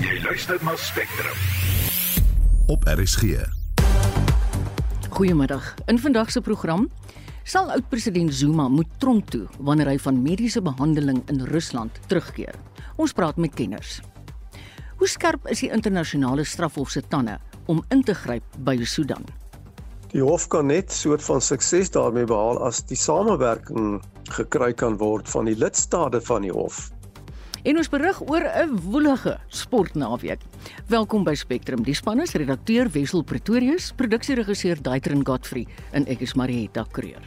Jy luister na Spectrum. op RSG. Goeiemiddag. In vandag se program sal oud-president Zuma moet tronk toe wanneer hy van mediese behandeling in Rusland terugkeer. Ons praat met kenners. Hoe skerp is die internasionale strafhof se tande om in te gryp by Sudan? Die hof kan net soort van sukses daarmee behaal as die samewerking gekry kan word van die lidstate van die hof. En ons berig oor 'n woelige sportnaweek. Welkom by Spectrum. Die span is redakteur Wessel Pretorius, produksieregisseur Daitrin Godfrey en ek is Marietta Kreur.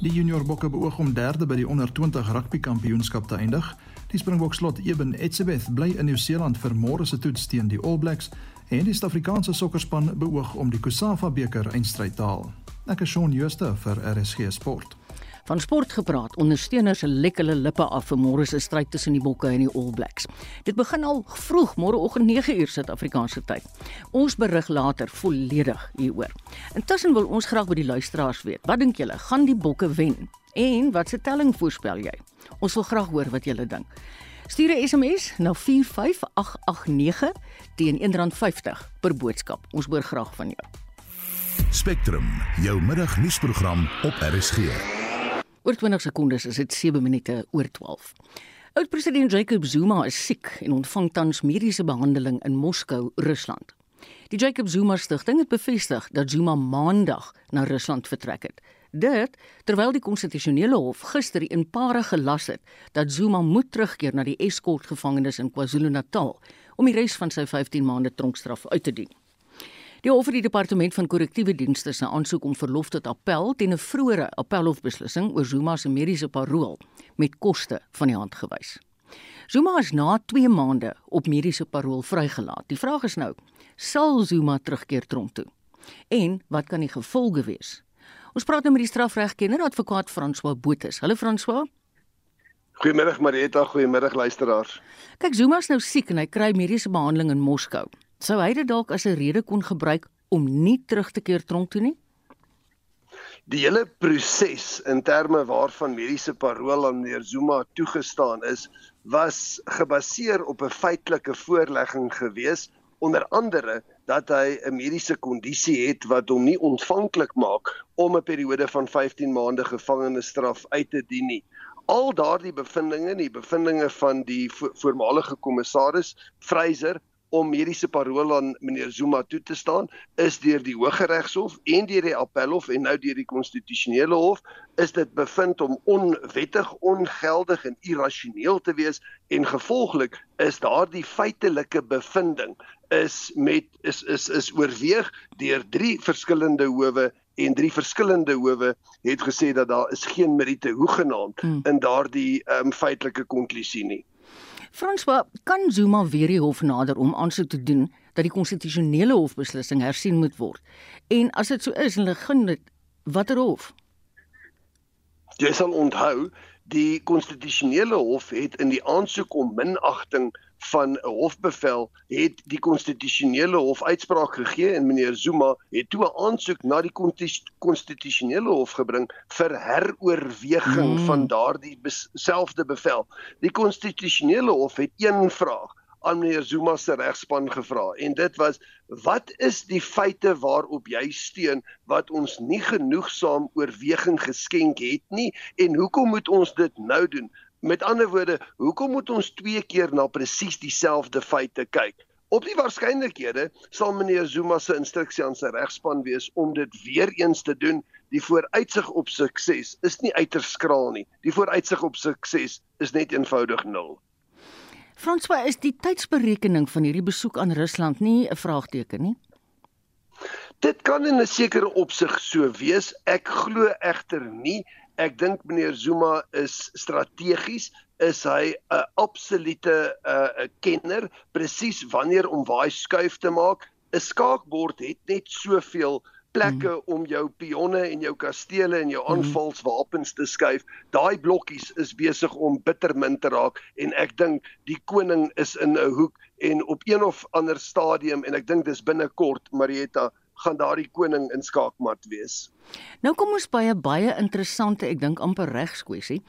Die junior bokke beoog om derde by die onder 20 rugby kampioenskap te eindig. Die Springbok slot Eben Etzebeth bly in Nieu-Seeland vir môre se toets teen die All Blacks en die Suid-Afrikaanse sokkerspan beoog om die Kusafa beker eindstryd te haal. Ek is Shaun Schuster vir RSG Sport. Van sport gepraat, ondersteuners lek hulle lippe af vir môre se stryd tussen die Bokke en die All Blacks. Dit begin al vroeg môreoggend 9uur Suid-Afrikaanse tyd. Ons berig later volledig hieroor. Intussen wil ons graag by die luisteraars weet, wat dink julle, gaan die Bokke wen? En wat se telling voorspel jy? Ons wil graag hoor wat julle dink. Stuur 'n SMS na 45889 teen R1.50 per boodskap. Ons hoor graag van jou. Spectrum, jou middagnuusprogram op RSG. Oor 20 sekondes is dit 7 minute oor 12. Oud-president Jacob Zuma is siek en ontvang tans mediese behandeling in Moskou, Rusland. Die Jacob Zuma Stichting het bevestig dat Zuma maandag na Rusland vertrek het. Dit terwyl die konstitusionele hof gister in pare gelas het dat Zuma moet terugkeer na die Escort gevangenis in KwaZulu-Natal om die res van sy 15 maande tronkstraf uit te dien. Die hof het die departement van korrektiewe dienste se aansoek om verlof tot appel teen 'n vroeëre appelhofbeslissing oor Zuma se mediese parol met koste van die hand gewys. Zuma is na 2 maande op mediese parol vrygelaat. Die vraag is nou, sal Zuma terugkeer tronk toe? En wat kan die gevolge wees? Ons praat nou met die strafregkenner advokaat François Botha. Hallo François. Goeiemiddag Marietta, goeiemiddag luisteraars. Kyk, Zuma is nou siek en hy kry mediese behandeling in Moskou. Sou hy dit dalk as 'n rede kon gebruik om nie terug te keer tronk toe nie? Die hele proses in terme waarvan mediese parol aan meneer Zuma toegestaan is, was gebaseer op 'n feitelike voorlegging gewees, onder andere dat hy 'n mediese kondisie het wat hom nie ontvanklik maak om 'n periode van 15 maande gevangenisstraf uit te dien nie. Al daardie bevindinge, die bevindinge van die vo voormalige kommissaris Freyser om mediese parol aan meneer Zuma toe te staan is deur die Hooggeregshof en deur die Appelhof en nou deur die Konstitusionele Hof is dit bevind om onwettig, ongeldig en irrasioneel te wees en gevolglik is daardie feitelike bevinding is met is is is oorweeg deur drie verskillende howe en drie verskillende howe het gesê dat daar is geen meriete hoegenaamd hmm. in daardie um, feitelike konklusie nie. François, kan Zuma weer die hof nader om aansoek te doen dat die konstitusionele hofbeslissing hersien moet word? En as dit so is, hulle gun dit watter hof? Jy sal onthou, die konstitusionele hof het in die aansoek om minagting van 'n hofbevel het die konstitusionele hof uitspraak gegee en meneer Zuma het toe 'n aansoek na die konstitusionele hof gebring vir heroorweging mm. van daardie selfde bevel. Die konstitusionele hof het een vraag aan meneer Zuma se regspan gevra en dit was wat is die feite waarop jy steun wat ons nie genoegsaam oorweging geskenk het nie en hoekom moet ons dit nou doen Met ander woorde, hoekom moet ons twee keer na presies dieselfde feite kyk? Op die waarskynlikhede sal meneer Zuma se instruksie aan sy regspan wees om dit weer eens te doen. Die vooruitsig op sukses is nie uiters skraal nie. Die vooruitsig op sukses is net eenvoudig nul. François, is die tydsberekening van hierdie besoek aan Rusland nie 'n vraagteken nie? Dit kan in 'n sekere opsig so wees. Ek glo egter nie Ek dink meneer Zuma is strategies is hy 'n absolute uh, kenner presies wanneer om waar skuif te maak. 'n Skaakbord het net soveel plekke mm. om jou pionne en jou kastele en jou mm. aanvalswapens te skuif. Daai blokkies is besig om bittermin te raak en ek dink die koning is in 'n hoek en op een of ander stadium en ek dink dis binnekort Marietta gaan daardie koning in skaakmat wees. Nou kom ons by 'n baie interessante, ek dink amper regskwessie.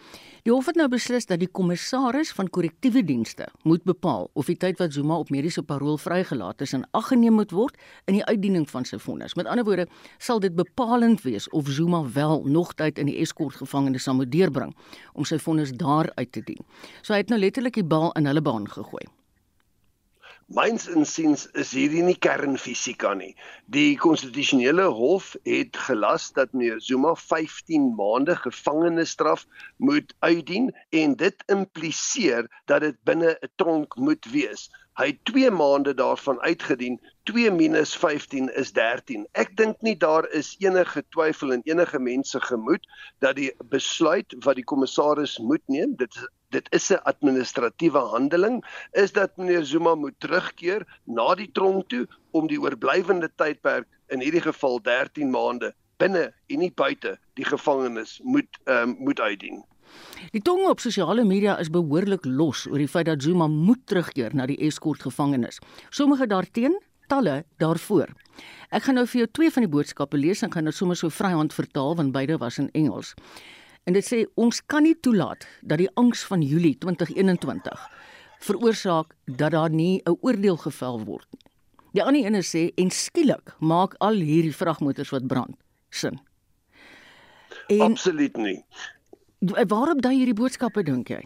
Die hof het nou beslis dat die kommissaris van korrektiewe dienste moet bepaal of die tyd wat Zuma op mediese parol vrygelaat is in ag geneem moet word in die uitdiening van sy vonnis. Met ander woorde, sal dit bepalend wees of Zuma wel nog tyd in die Escort gevangenes sal moet deurbring om sy vonnis daar uit te dien. So hy het nou letterlik die bal in hulle baan gegooi. Myns insiens is hierdie nie kernfisika nie. Die konstitusionele hof het gelas dat meneer Zuma 15 maande gevangenisstraf moet uitdien en dit impliseer dat dit binne 'n tronk moet wees. Hy het 2 maande daarvan uitgedien. 2 minus 15 is 13. Ek dink nie daar is enige twyfel in enige mens se gemoed dat die besluit wat die kommissaris moet neem, dit dit is 'n administratiewe handeling is dat meneer Zuma moet terugkeer na die tronk toe om die oorblywende tydperk in hierdie geval 13 maande binne en nie buite die gevangenis moet um, moet uitdien. Die tong op sosiale media is behoorlik los oor die feit dat Zuma moet terugkeer na die Escort gevangenis. Sommige daarteen, talle daarvoor. Ek gaan nou vir jou twee van die boodskappe lees en gaan dit sommer so vryhand vertaal want beide was in Engels. En dit sê ons kan nie toelaat dat die angs van Julie 2021 veroorsaak dat daar nie 'n oordeel gevel word nie. Die ander ene sê en skielik maak al hierdie vragmotors wat brand sin. En Absoluut nie. Waarop daai hierdie boodskappe dink jy?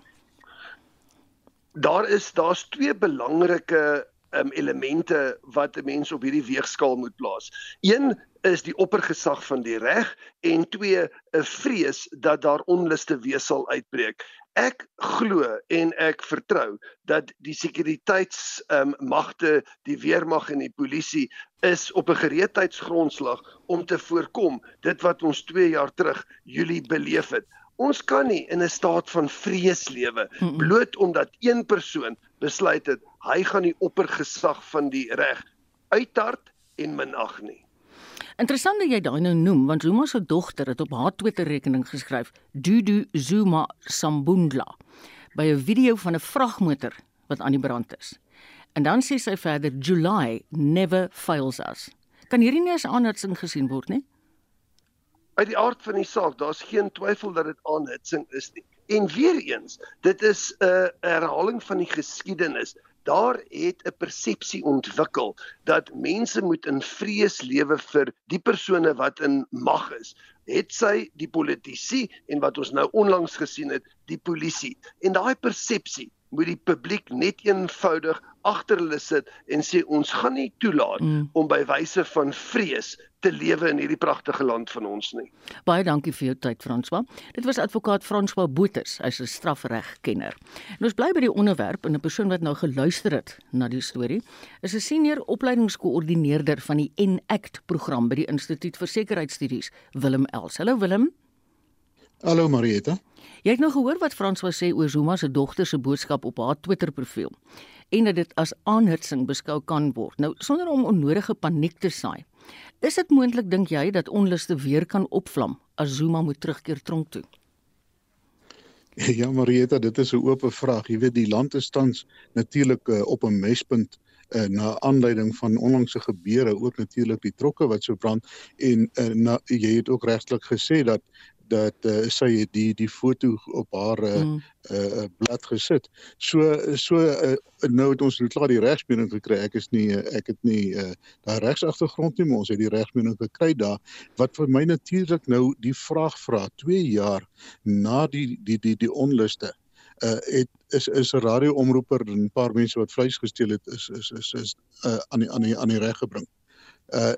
Daar is daar's twee belangrike um, elemente wat 'n mens op hierdie weegskaal moet plaas. Een is die oppergesag van die reg en twee 'n vrees dat daar onluste weer sal uitbreek. Ek glo en ek vertrou dat die sekuriteits um, magte, die weermag en die polisie is op 'n gereedheidsgrondslag om te voorkom dit wat ons 2 jaar terug Julie beleef het. Ons kan nie in 'n staat van vrees lewe bloot omdat een persoon besluit het hy gaan die oppergesag van die reg uithard en minag nie. Interessant dat jy daai nou noem want Zuma se dogter het op haar Twitter-rekening geskryf Dudu Zuma Sambundla by 'n video van 'n vragmotor wat aan die brand is. En dan sê sy verder July never fails us. Kan hierdie nie as aanhitsing gesien word nie? Uit die aard van die saak, daar's geen twyfel dat dit aanhitsing is nie. En weer eens, dit is 'n uh, herhaling van die geskiedenis daar het 'n persepsie ontwikkel dat mense moet in vrees lewe vir die persone wat in mag is. Het sy die politici en wat ons nou onlangs gesien het, die polisie. En daai persepsie moet die publiek net eenvoudig agter hulle sit en sê ons gaan nie toelaat mm. om by wyse van vrees te lewe in hierdie pragtige land van ons nie. Baie dankie vir jou tyd François. Dit was advokaat François Botes, hy's 'n strafregkenner. En ons bly by die onderwerp en 'n persoon wat nou geluister het na die storie, is 'n senior opleidingskoördineerder van die Enact program by die Instituut vir Sekuriteitsstudies, Willem Els. Hallo Willem. Hallo Marieta. Jy het nou gehoor wat François sê oor Zuma se dogter se boodskap op haar Twitter-profiel en dat dit as aanhitsing beskou kan word. Nou sonder om onnodige paniek te saai. Is dit moontlik dink jy dat onluste weer kan opvlam as Zuma moet terugkeer tronk toe? Ja Marieta, dit is 'n oop vraag. Jy weet die land is tans natuurlik uh, op 'n mespunt uh, na aanleiding van onlangse gebeure ook natuurlik die trokke wat so brand en uh, na, jy het ook regtelik gesê dat dat uh, sy die die foto op haar uh, mm. uh, blad gesit. So so uh, nou het ons klaar die regsmening gekry. Ek is nie ek het nie uh, daai regsagtergrond nie, maar ons het die regsmening gekry daar wat vir my natuurlik nou die vraag vra 2 jaar na die die die die onluste uh het is is 'n radioomroeper en 'n paar mense wat vleis gesteel het is is is is uh aan die aan die aan die reg gebring. Uh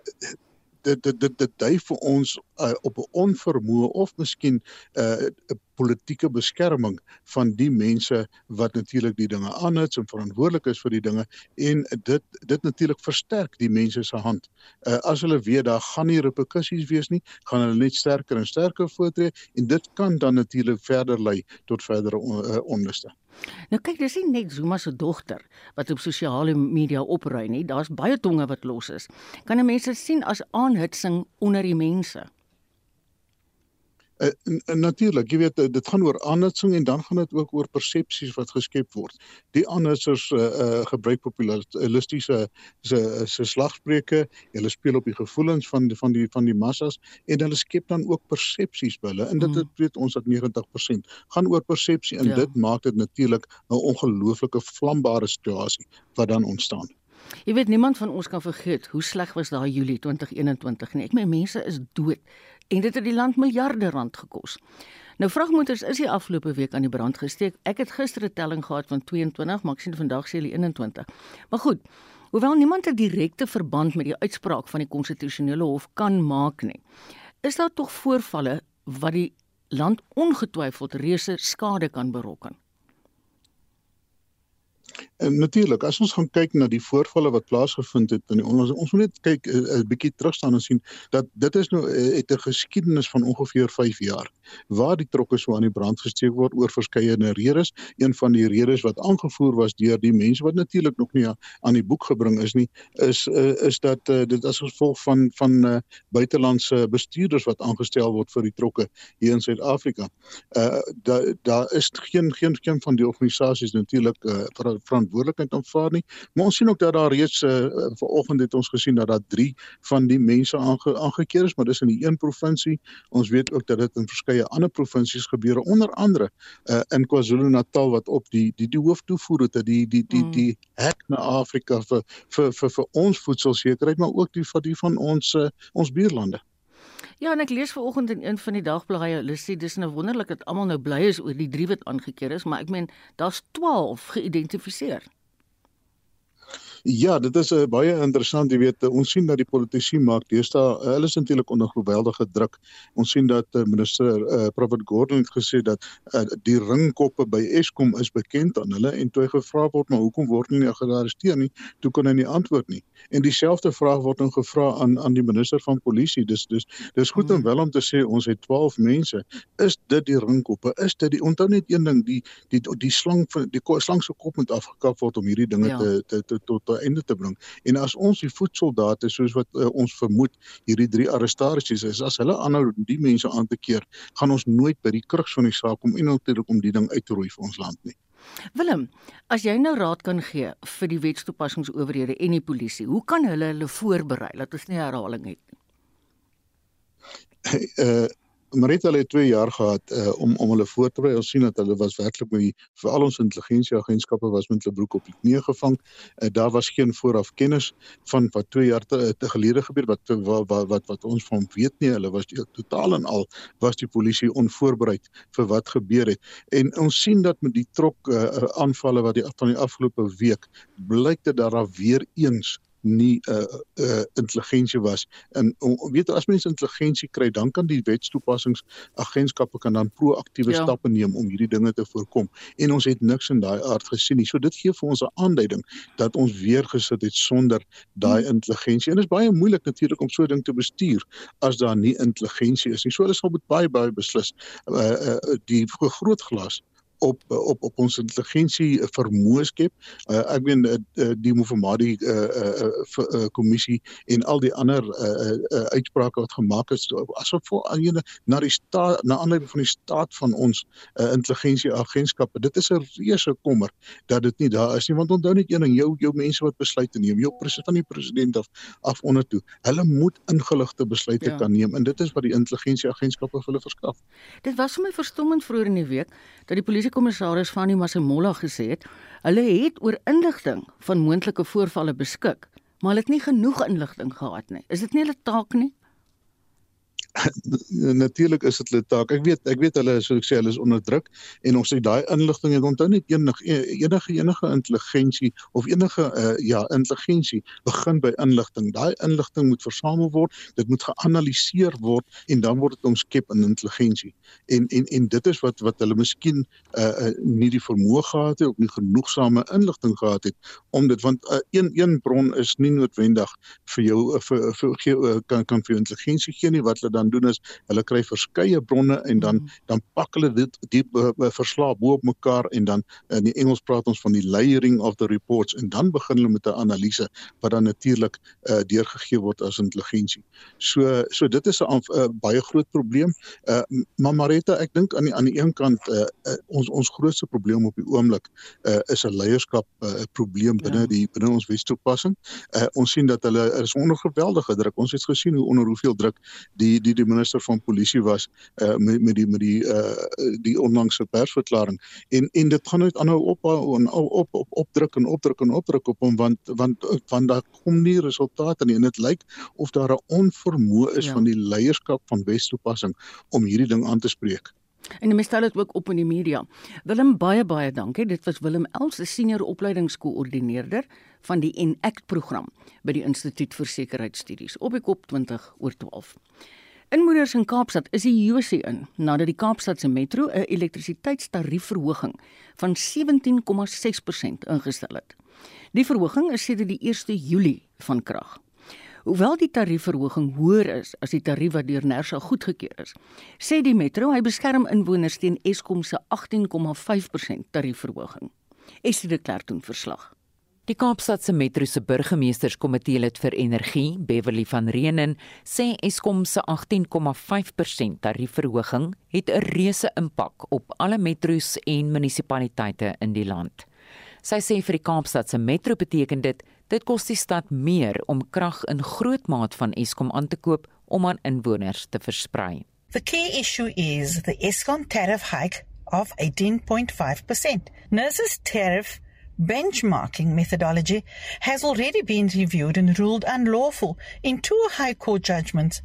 dit dit dit dit dui vir ons uh, op 'n onvermoë of miskien 'n uh, politieke beskerming van die mense wat natuurlik die dinge aanhits en verantwoordelik is vir die dinge en dit dit natuurlik versterk die mense se hand. Uh, as hulle weet daar gaan nie reperkusies wees nie, gaan hulle net sterker en sterker voortree en dit kan dan natuurlik verder lei tot verdere on, uh, onluste. Nou kyk, dis nie net Zuma se dogter wat op sosiale media oprui nie, daar's baie tonge wat los is. Kan mense sien as aanhitsing onder die mense? Uh, Natuurlik, jy weet dit gaan oor aanhitsing en dan gaan dit ook oor persepsies wat geskep word. Die aanhitsers uh, uh, gebruik populistiese se se slagspreuke, hulle speel op die gevoelens van die, van die van die massas en hulle skep dan ook persepsies by hulle. En dit mm. weet ons dat 90% gaan oor persepsie en ja. dit maak dit natuurlik 'n ongelooflike vlambare situasie wat dan ontstaan. Jy weet niemand van ons kan vergeet hoe sleg was daai Julie 2021 nie. Ek meen mense is dood en dit het die land miljarde rand gekos. Nou vragmotors is die afgelope week aan die brand gesteek. Ek het gister 'n telling gehad van 22, maar ek sien vandag sê hulle 21. Maar goed, hoewel niemand 'n direkte verband met die uitspraak van die konstitusionele hof kan maak nie, is daar tog voorvalle wat die land ongetwyfeld reuse skade kan berokken. En natuurlik, as ons gaan kyk na die voorvalle wat plaasgevind het in die ons ons moet net kyk eh, 'n bietjie terug staan en sien dat dit is nou eh, het 'n geskiedenis van ongeveer 5 jaar waar die trokke so aan die brand gesteek word oor verskeie redes. Een van die redes wat aangevoer was deur die mense wat natuurlik nog nie aan die boek gebring is nie, is uh, is dat uh, dit as gevolg van van uh, buitelandse bestuurders wat aangestel word vir die trokke hier in Suid-Afrika. Uh daar daar is geen geen geen van die organisasies natuurlik uh, verantwoordelikheid aanvaar nie. Maar ons sien ook dat daar reeds uh, vanoggend het ons gesien dat daar 3 van die mense aange, aangekeer is, maar dis in die een provinsie. Ons weet ook dat dit in verskeie ander provinsies gebeur, onder andere uh, in KwaZulu-Natal wat op die die die hooftoevoerroete die die die die, die hek na Afrika vir vir vir vir ons voedselsekerheid, maar ook die vir die van ons uh, ons buurlande. Ja, en ek lees vanoggend in een van die dagblaaie, hulle sê dis nou wonderlik dat almal nou bly is oor die drie wat aangekeer is, maar ek meen daar's 12 geïdentifiseer. Ja, dit is 'n uh, baie interessant, jy weet, uh, ons sien dat die politici maak deesdae uh, hulle is natuurlik onder geweldige druk. Ons sien dat uh, minister uh, Prophet Gordon het gesê dat uh, die ringkoppe by Eskom is bekend aan hulle en toe hy gevra word maar hoekom word nie nou gearresteer nie, toe kon hy nie antwoord nie. En dieselfde vraag word nou gevra aan aan die minister van polisie. Dis dis dis goed hmm. en wel om te sê ons het 12 mense. Is dit die ringkoppe? Is dit die onthou net een ding, die die die, die slang van die slang se kop moet afgekap word om hierdie dinge ja. te, te, te tot tot einde te bring. En as ons die voedsoldate soos wat uh, ons vermoed hierdie drie arrestasies is, as hulle aanhou die mense aan te keer, gaan ons nooit by die kruks van die saak kom en natuurlik om die ding uit te roei vir ons land nie. Willem, as jy nou raad kan gee vir die wetstoepassingsowerhede en die polisie, hoe kan hulle hulle voorberei dat ons nie herhaling het nie? Hey, Marita het 2 jaar gehad uh, om om hulle voor te berei. Ons sien dat hulle was werklik met vir al ons intelligensieagentskappe was met hulle broek op die knie gevang. Uh, daar was geen vooraf kennis van wat 2 jaar te, te gelede gebeur wat, wat wat wat wat ons van weet nie. Hulle was totaal en al was die polisie onvoorbereid vir wat gebeur het. En ons sien dat met die trok uh, aanvalle wat die van die afgelope week blyk dit dat daar weer eens nie 'n uh, uh, intelligensie was. En om weet as mense intelligensie kry, dan kan die wetstoepassingsagentskappe kan dan proaktiewe ja. stappe neem om hierdie dinge te voorkom. En ons het niks in daai aard gesien nie. So dit gee vir ons 'n aanduiding dat ons weer gesit het sonder daai hmm. intelligensie. En dit is baie moeilik natuurlik om so 'n ding te bestuur as daar nie intelligensie is nie. So hulle sal moet baie baie beslis uh, uh, die groot glas op op op ons intelligensie vermoë skep. Uh, ek meen uh, die Mufamadi uh, uh, uh, kommissie en al die ander uh, uh, uitsprake wat gemaak is asof aan na die staat na aanleiding van die staat van ons uh, intelligensie agentskappe. Dit is 'n reuse kommer dat dit nie daar is nie want onthou net een ding jou jou mense wat besluite neem, jou president van die president af af onder toe. Hulle moet ingeligte besluite ja. kan neem en dit is wat die intelligensie agentskappe vir hulle verskaf. Dit was vir my verstommend vroeër in die week dat die polisie kommissaris Fanny Masemola gesê het, hulle het oor inligting van moontlike voorvalle beskik, maar hulle het nie genoeg inligting gehad nie. Is dit nie hulle taak nie? natuurlik is dit hulle taak. Ek weet ek weet hulle soos ek sê hulle is onder druk en ons het daai inligting en onthou net enige enige enige intelligensie of enige uh, ja intelligensie begin by inligting. Daai inligting moet versamel word, dit moet geanaliseer word en dan word dit omskep in intelligensie. En en en dit is wat wat hulle miskien uh, uh, nie die vermoë gehad het of nie genoegsame inligting gehad het om dit want uh, een een bron is nie noodwendig vir jou uh, vir vir gee uh, kan kan vir intelligensie gee nie wat hulle dan doen is hulle kry verskeie bronne en dan mm. dan pak hulle dit diep uh, verslae bo op mekaar en dan in die Engels praat ons van die layering of the reports en dan begin hulle met 'n analise wat dan natuurlik uh, deurgegee word as intelligensie. So so dit is 'n uh, baie groot probleem. Uh, maar Marita, ek dink aan die aan die een kant uh, uh, ons ons grootste probleem op die oomblik uh, is 'n leierskap uh, probleem binne ja. die binne ons Wes-toepassing. Uh, ons sien dat hulle is onder geweldige druk. Ons het gesien hoe onder hoeveel druk die die die minister van polisie was uh, met met die met die uh, die onlangse persverklaring en en dit gaan net aanhou op en op op op opdruk en opdruk en opdruk op hom want want want daar kom nie resultate nie en dit lyk of daar 'n onvermoë is ja. van die leierskap van Wes-toepassing om hierdie ding aan te spreek. En die mestel het ook op in die media. Willem baie baie dankie. Dit was Willem Els, 'n senior opleidingskoördineerder van die Enact program by die Instituut vir Sekuriteitsstudies op die kop 20 oor 12. Inwoners in Kaapstad is die Josie in nadat die Kaapstadse Metro 'n elektrisiteitstariefverhoging van 17,6% ingestel het. Die verhoging is sedert die 1 Julie van krag. Hoewel die tariefverhoging hoër is as die tarief wat deur Nersa goedgekeur is, sê die Metro hy beskerm inwoners teen Eskom se 18,5% tariefverhoging. Esie de Klerk doen verslag. Die Kaapstadse Metro se burgemeesterskomitee lid vir energie, Beverly van Reenen, sê Eskom se 18,5% tariefverhoging het 'n reuse impak op alle metro's en munisipaliteite in die land. Sy sê vir die Kaapstadse Metro beteken dit dit kos die stad meer om krag in groot maat van Eskom aan te koop om aan inwoners te versprei. The key issue is the Eskom tariff hike of 18.5%. Nurses tariff benchmarking methodology has already been reviewed and ruled unlawful in two High Court judgments.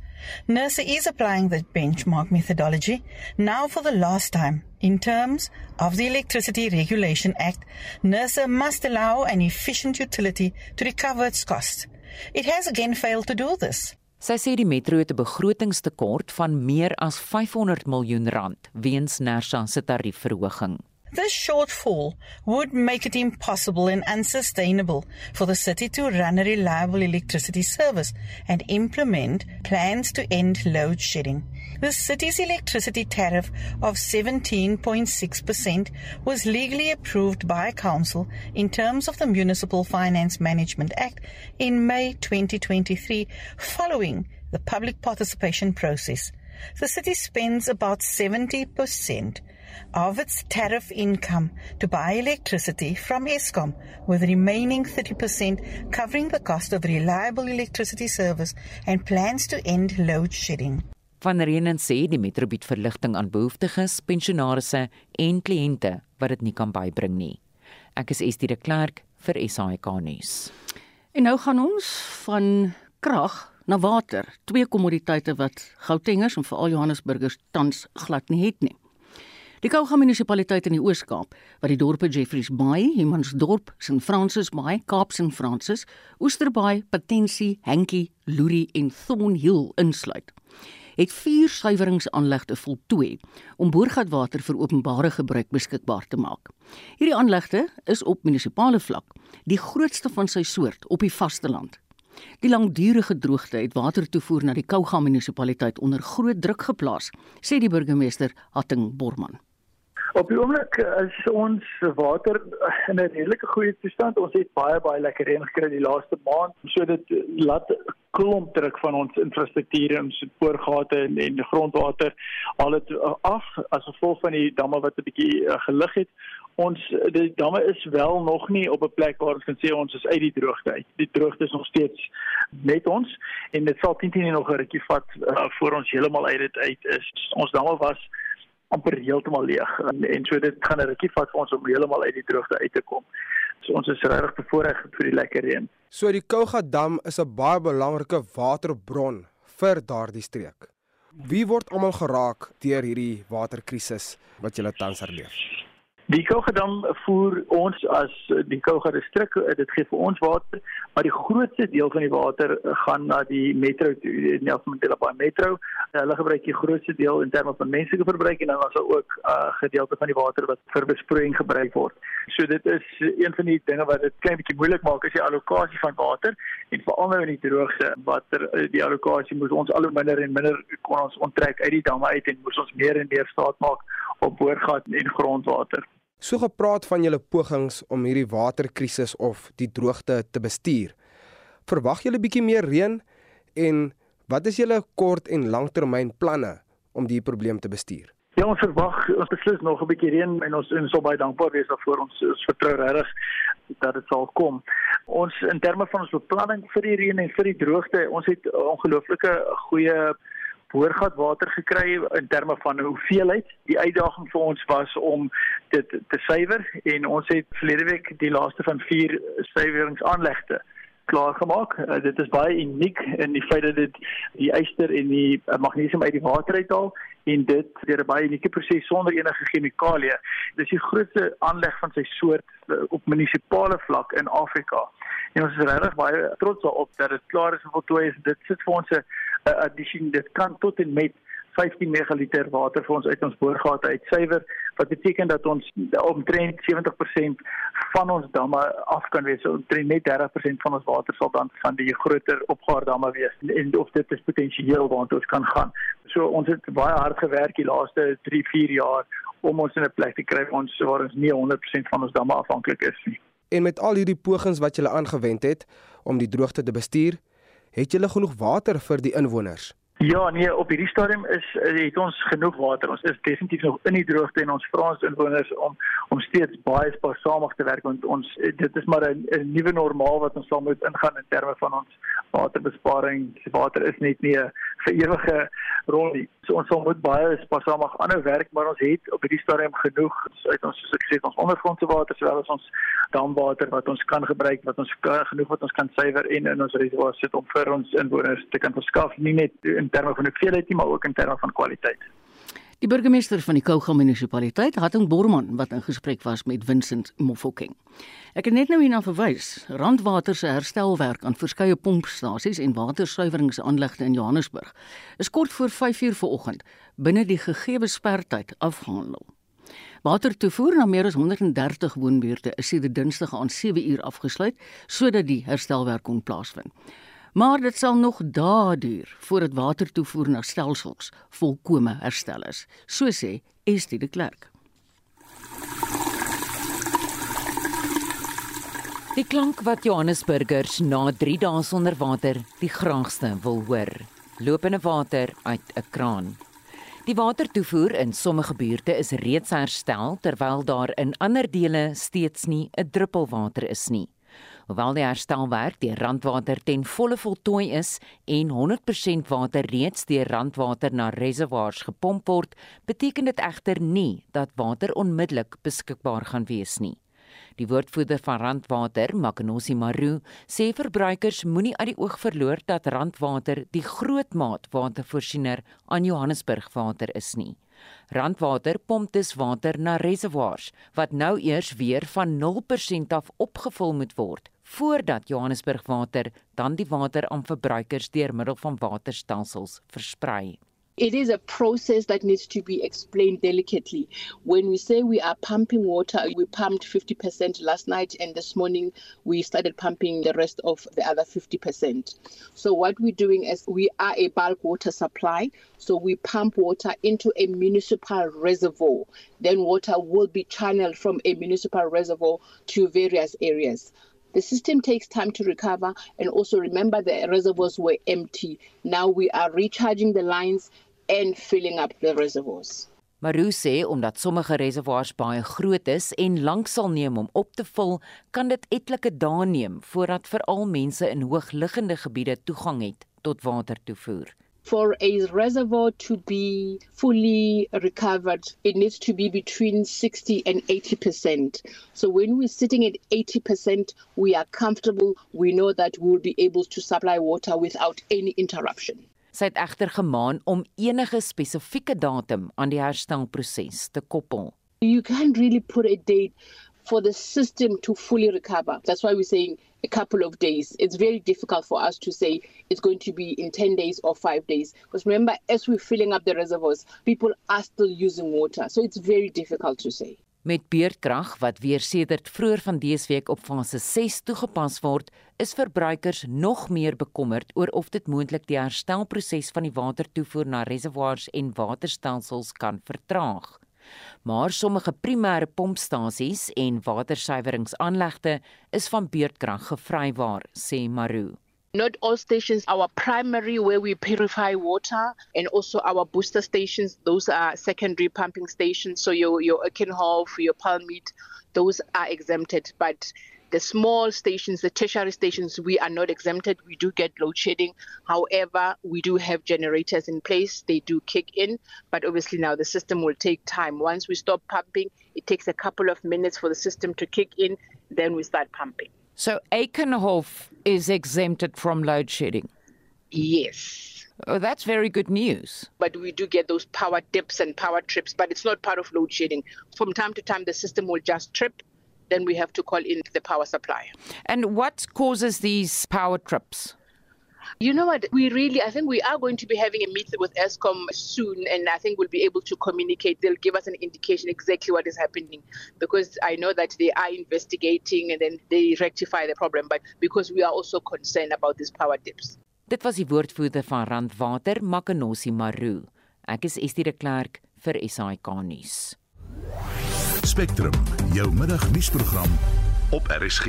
NERSA is applying the benchmark methodology now for the last time. In terms of the Electricity Regulation Act, NERSA must allow an efficient utility to recover its costs. It has again failed to do this. Sy sê die metro het 'n begrotingstekort van meer as 500 miljoen rand weens NERSA se tariefverhoging. This shortfall would make it impossible and unsustainable for the city to run a reliable electricity service and implement plans to end load shedding. The city's electricity tariff of 17.6% was legally approved by council in terms of the Municipal Finance Management Act in May 2023 following the public participation process. The city spends about 70% of its tariff income to buy electricity from Eskom, with the remaining 30% covering the cost of reliable electricity service and plans to end load shedding. Van Reenen sê die metro bied verligting aan behoeftiges, pensionaarsse en kliënte wat dit nie kan bybring nie. Ek is Estie de Klerk vir SAK nuus. En nou gaan ons van krag na water, twee kommoditeite wat Gautengers en veral Johannesburgers tans glad nie het nie. Die Kouga munisipaliteit in die Oos-Kaap, wat die dorpe Jeffreys Bay, Humansdorp, St Francis Bay, Kaapse Francis, Osterbaai, Patensie, Henkie, Luri en Thornhill insluit, het vier suiweringsaanlegte voltooi om boorgatwater vir openbare gebruik beskikbaar te maak. Hierdie aanlegte is op munisipale vlak die grootste van sy soort op die vasteland. Die langdurige droogte het watertoevoer na die Kouga munisipaliteit onder groot druk geplaas, sê die burgemeester Hatting Borman. Op die oomblik is ons water in 'n redelike goeie toestand. Ons het baie baie lekker reën gekry die laaste maand. So dit laat klomp druk van ons infrastruktuur en ons spoorgate en, en grondwater al dit af as gevolg van die damme wat 'n bietjie gelig het. Ons die damme is wel nog nie op 'n plek waar ons kan sê ons is uit die droogte uit. Die droogte is nog steeds met ons en dit sal teen teen nog 'n rukkie vat uh, voor ons heeltemal uit dit uit is. Ons damme was amper heeltemal leeg en, en so dit gaan 'n rukkie vat vir ons om heeltemal uit die droogte uit te kom. So ons is regtig bevoorreg vir die lekker reën. So die Kouga dam is 'n baie belangrike waterbron vir daardie streek. Wie word almal geraak deur hierdie waterkrisis wat julle tans erleef? Die Kougadam voer ons as die Kouga distrik, dit gee vir ons water, maar die grootste deel van die water gaan na die metro, die Nelson Mandela Bay Metro. Hulle gebruik die grootste deel in terme van menslike verbruik en dan is daar ook 'n uh, gedeelte van die water wat vir besproeiing gebruik word. So dit is een van die dinge wat dit klein bietjie moeilik maak is die allocasie van water en veral nou in die droogte watter die allocasie moet ons al hoe minder en minder kon ons onttrek uit die damme uit en moes ons meer en meer staat maak op boorgat en grondwater. So gepraat van julle pogings om hierdie waterkrisis of die droogte te bestuur. Verwag julle bietjie meer reën en wat is julle kort en langtermyn planne om die probleem te bestuur? Ja, ons verwag ons beslis nog 'n bietjie reën en ons is so baie dankbaar wees daarvoor ons ons vertrou regtig dat dit sal kom. Ons in terme van ons beplanning vir die reën en vir die droogte, ons het ongelooflike goeie boorgatwater gekry in terme van hoeveelheid. Die uitdaging vir ons was om dit te suiwer en ons het verlede week die laaste van 4 suiweringsaanlegte klaar gemaak. Uh, dit is baie uniek in die feit dat dit die yster en die magnesium uit die water uithaal en dit deur 'n baie unieke proses sonder enige chemikalieë. Dis die grootste aanleg van sy soort uh, op munisipale vlak in Afrika. En ons is regtig baie trots daarop dat dit klaar is en voltooi is. Dit sit vir ons 'n addisie dit kan tot en met 15 megaliter water vir ons uit ons boorgate uitsuiwer wat beteken dat ons omtrent 70% van ons damme af kan wees. Omtrent net 30% van ons water sal dan van die groter opgaardamme wees en of dit is potensieel waant ons kan gaan. So ons het baie hard gewerk die laaste 3, 4 jaar om ons in 'n plek te kry waar ons waar ons nie 100% van ons damme afhanklik is nie. En met al hierdie pogings wat julle aangewend het om die droogte te bestuur, het julle genoeg water vir die inwoners? Ja, nee, op hierdie stadium is het ons genoeg water. Ons is definitief nog in die droogte en ons vra ons inwoners om om steeds baie spaarsamig te werk want ons dit is maar 'n nuwe normaal wat ons sal moet ingaan in terme van ons waterbesparing. Water is net nie 'n vir ewige rol nie. So ons sal moet baie spaarsamig aanhou werk, maar ons het op hierdie stadium genoeg uit ons soos ek sê ons ondergrondse water sowel as ons damwater wat ons kan gebruik, wat ons genoeg wat ons kan suiwer en in ons reservoirs sit om vir ons inwoners te kan verskaf, nie net in in terme van hoeveelheid nie, maar ook in terme van kwaliteit. Die burgemeester van die Kouga munisipaliteit, Hatting Borman, wat in gesprek was met Vincent Mofokeng. Ek het net nou hierna verwys. Randwater se herstelwerk aan verskeie pompstasies en watersuiweringsaanlegte in Johannesburg is kort voor 5:00 vanoggend binne die gegeewe spertyd afgehandel. Watertoevoer na meer as 130 woonbuurte is sedert Dinsdag aan 7:00 afgesluit sodat die herstelwerk kon plaasvind maar dit sal nog dae duur voordat watertoevoer na stelsels volkome herstel is, so sê Estie de Klerk. Die klank wat Johannesburgers na 3 dae sonder water die graagste wil hoor, lopende water uit 'n kraan. Die watertoevoer in sommige buurte is reeds herstel terwyl daar in ander dele steeds nie 'n druppel water is nie. Hoewel die herstelwerk deur Randwater ten volle voltooi is en 100% water reeds deur Randwater na reservoirs gepomp word, beteken dit egter nie dat water onmiddellik beskikbaar gaan wees nie. Die woordvoerder van Randwater, Makenosi Maru, sê verbruikers moenie uit die oog verloor dat Randwater die grootmaat watervoorsiener aan Johannesburg water is nie. Randwater pomp dus water na reservoirs wat nou eers weer van 0% af opgevul moet word voordat Johannesburg Water dan die water aan verbruikers deur middel van waterstelsels versprei. It is a process that needs to be explained delicately. When we say we are pumping water, we pumped 50% last night, and this morning we started pumping the rest of the other 50%. So, what we're doing is we are a bulk water supply. So, we pump water into a municipal reservoir. Then, water will be channeled from a municipal reservoir to various areas. The system takes time to recover, and also remember the reservoirs were empty. Now we are recharging the lines and filling up the reservoirs. Maru sê omdat sommige reservoirs baie groot is en lank sal neem om op te vul, kan dit etlike dae neem voordat veral mense in hoogliggende gebiede toegang het tot watertoevoer. For a reservoir to be fully recovered, it needs to be between 60 and 80%. So when we're sitting at 80%, we are comfortable. We know that we'll be able to supply water without any interruption. Sy het egter gemaan om enige spesifieke datum aan die herstelproses te koppel. You can't really put a date for the system to fully recover. That's why we're saying a couple of days. It's very difficult for us to say it's going to be in 10 days or 5 days. Because remember, as we're filling up the reservoirs, people are still using water. So it's very difficult to say. Met beurtkrag wat weer sedert vroeër van dese week op fase 6 toegepas word, is verbruikers nog meer bekommerd oor of dit moontlik die herstelproses van die watertoevoer na reservoirs en waterstelsels kan vertraag. Maar sommige primêre pompstasies en watersuiweringsaanlegte is van beurtkrag gevrywaar, sê Maru. Not all stations, our primary where we purify water and also our booster stations, those are secondary pumping stations. So your, your Ekenhof, your Palmeet, those are exempted. But the small stations, the tertiary stations, we are not exempted. We do get load shedding. However, we do have generators in place. They do kick in. But obviously now the system will take time. Once we stop pumping, it takes a couple of minutes for the system to kick in. Then we start pumping. So Aikenhof is exempted from load shedding. Yes. Oh, that's very good news. But we do get those power dips and power trips, but it's not part of load shedding. From time to time, the system will just trip. Then we have to call in the power supplier. And what causes these power trips? You know what? We really, I think we are going to be having a meeting with ESCOM soon, and I think we'll be able to communicate. They'll give us an indication exactly what is happening because I know that they are investigating and then they rectify the problem. But because we are also concerned about these power dips. Dit was die woordvoerder van Randwater, Makanosi Maru. Ek is Estie de Klerk vir SAK nuus. Spectrum, jou middagnuusprogram op RSG.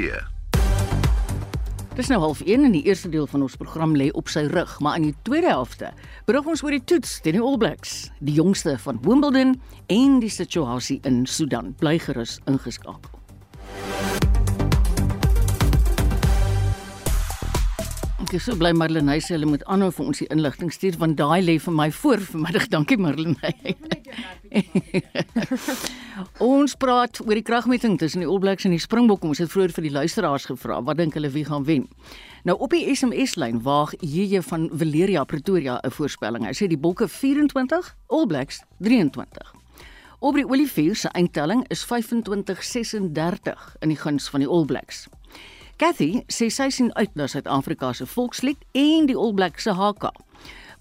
Dis nou half 1 en die eerste deel van ons program lê op sy rug, maar in die tweede helfte berig ons oor die toets teen die All Blacks, die jongste van Wimbledon en die situasie in Sudan. Bly gerus ingeskakel. Ek is so bly Marlenae sê hulle moet aanhou vir ons die inligting stuur want daai lê vir my voor vanmiddag. Dankie Marlenae. ons praat oor die kragmeting tussen die All Blacks en die Springbokke. Ons het vroeër vir die luisteraars gevra wat dink hulle wie gaan wen. Nou op die SMS-lyn waag JJ van Valeria Pretoria 'n voorspelling. Hy sê die Bokke 24, All Blacks 23. Op die Olivier se eindtelling is 25-36 in die guns van die All Blacks. Cathy sê sy sien uit na Suid-Afrika se volkslied en die All Blacks se haka.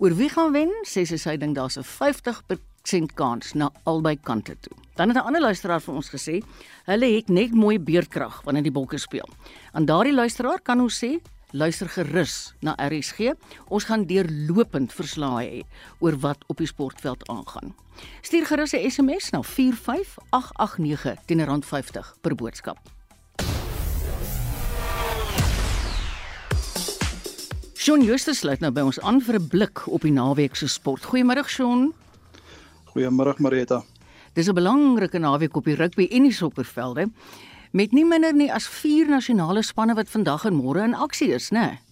Oor wie gaan wen? Sê sy sy dink daar's 'n 50% kans na albei kante toe. Dan het 'n ander luisteraar vir ons gesê, hulle het net mooi beerdkrag wanneer die bokke speel. Aan daardie luisteraar kan ons sê, luister gerus na RSG. Ons gaan deurlopend verslae hê oor wat op die sportveld aangaan. Stuur gerus 'n SMS na 45889 teen R50 per boodskap. Shaun Justus sluit nou by ons aan vir 'n blik op die naweek se sport. Goeiemôre Shaun. Goeiemôre Marita. Dis 'n belangrike naweek op die rugby en die sokkervelde met nie minder nie as 4 nasionale spanne wat vandag en môre in aksie is, né? Nee?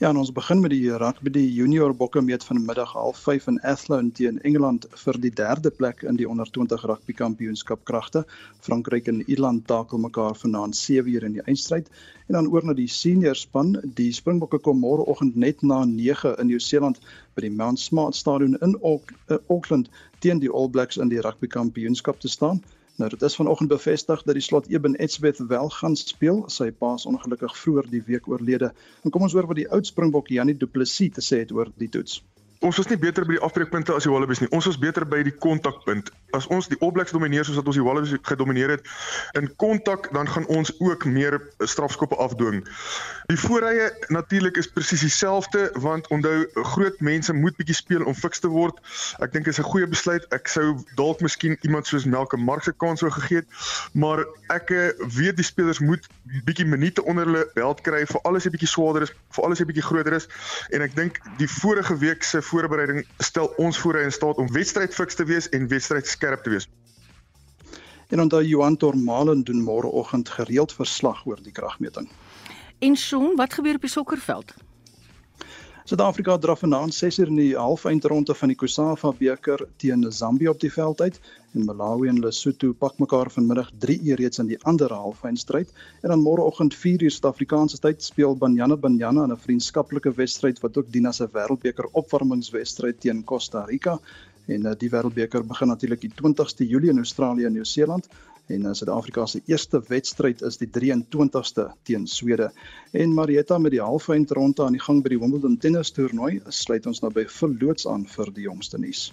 Ja, en ons begin met die rugby junior bokke meet vanmiddag half 5 in Athlone teen Engeland vir die derde plek in die onder 20 rugby kampioenskap kragte. Frankryk en Ierland takel mekaar vanaand 7uur in die eindstryd en dan oor na die senior span. Die Springbokke kom môreoggend net na 9 in Nieu-Seeland by die Mount Smart Stadion in eh, Auckland teen die All Blacks in die rugby kampioenskap te staan. Nou dit is vanoggend bevestig dat die slot Eben Etzebeth wel gaan speel. Sy pa is ongelukkig vroeër die week oorlede. En kom ons hoor wat die oud Springbok Janie Du Plessis te sê het oor die toets ons was nie beter by die afbreekpunte as die Wallabies nie. Ons was beter by die kontakpunt. As ons die All Blacks domineer soos wat ons die Wallabies gedomineer het in kontak, dan gaan ons ook meer strafskoppe afdwing. Die voorrye natuurlik is presies dieselfde want onthou groot mense moet bietjie speel om fiks te word. Ek dink dit is 'n goeie besluit. Ek sou dalk miskien iemand soos Melke Mark se kans sou gegee het, maar ek eh, weet die spelers moet bietjie minute onder hulle belt kry vir alles 'n bietjie swaarder is, vir alles 'n bietjie groter is en ek dink die vorige week se voorbereiding stel ons voor in staat om wedstrydfiks te wees en wedstryd skerp te wees. En onthou Johan Tormalen doen môreoggend gereeld verslag oor die kragmeting. En Shaun, wat gebeur op die sokkerveld? Suid-Afrika draf vanaand 6uur in die halfeindronde van die Kusafa beker teen Zambië op die veld uit en Malawi en Lesotho pak mekaar vanmiddag 3uur reeds in die ander halfeindstryd en dan môreoggend 4uur Suid-Afrikaanse tyd speel Banyana Banyana in 'n vriendskaplike wedstryd wat ook dien as 'n wêreldbeker opwarmingswedstryd teen Costa Rica En uh, die Wêreldbeker begin natuurlik die 20ste Julie in Australië en Nieu-Seeland en uh, Suid-Afrika se eerste wedstryd is die 23ste teen Swede. En Marietta met die halfeindronde aan die gang by die Wimbledon tennis toernooi, sluit ons nou by verloots aan vir die jongste nuus.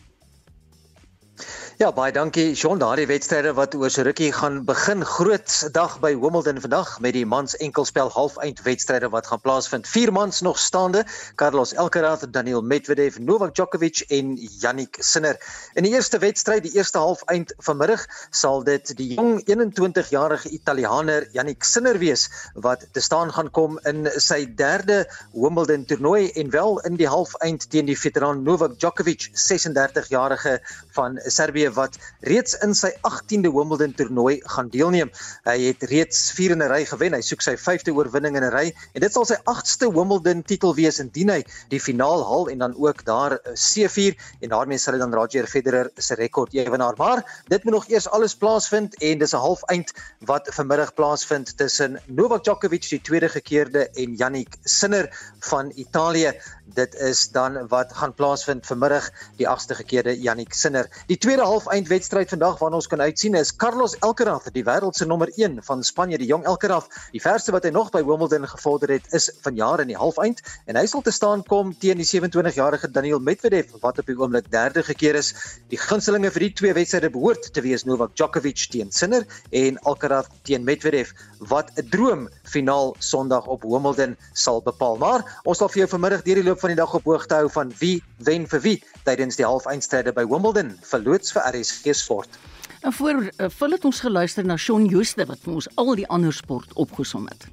Ja, baie dankie Sean. Daardie wedstryde wat oor so rukkie gaan begin. Groot dag by Wimbledon vandag met die mans enkelspel halfeind wedstryde wat gaan plaasvind. Vier mans nog staande: Carlos Alcaraz, Daniil Medvedev, Novak Djokovic en Jannik Sinner. In die eerste wedstryd, die eerste halfeind vanmiddag, sal dit die jong 21-jarige Italianer Jannik Sinner wees wat te staan gaan kom in sy derde Wimbledon toernooi en wel in die halfeind teen die veteran Novak Djokovic, 36-jarige van Servië wat reeds in sy 18de Wimbledon toernooi gaan deelneem. Hy het reeds 4 in 'n ry gewen. Hy soek sy 5de oorwinning in 'n ry en dit sal sy 8ste Wimbledon titel wees indien hy die finaal haal en dan ook daar C4 en daarmee sal hy dan Roger Federer se rekord ewenaar. Maar dit moet nog eers alles plaasvind en dis 'n halfeind wat vanmiddag plaasvind tussen Novak Djokovic die tweede gekeerde en Jannik Sinner van Italië. Dit is dan wat gaan plaasvind vanmiddag die 8ste gekeerde Jannik Sinner. Die tweede halfeindwedstryd vandag waarna ons kan uitsien is Carlos Alcaraz, die wêreld se nommer 1 van Spanje, die jong Alcaraz. Die verste wat hy nog by Wimbledon gevorder het, is vanjaar in die halfeind en hy sal te staan kom teen die 27-jarige Daniil Medvedev wat op die oomblik derde gekeer is. Die gunstelinge vir die twee wedstryde behoort te wees Novak Djokovic teen Sinner en Alcaraz teen Medvedev wat 'n droom finaal Sondag op Wimbledon sal bepaal. Maar ons sal vir jou vanmiddag deur die van die dag op hoogte hou van wie wen vir wie tydens die halfeindstryde by Wimbledon. Verloots vir RSG Sport. En voor uh, vir het ons geluister na Shaun Jooste wat vir ons al die ander sport opgesom het.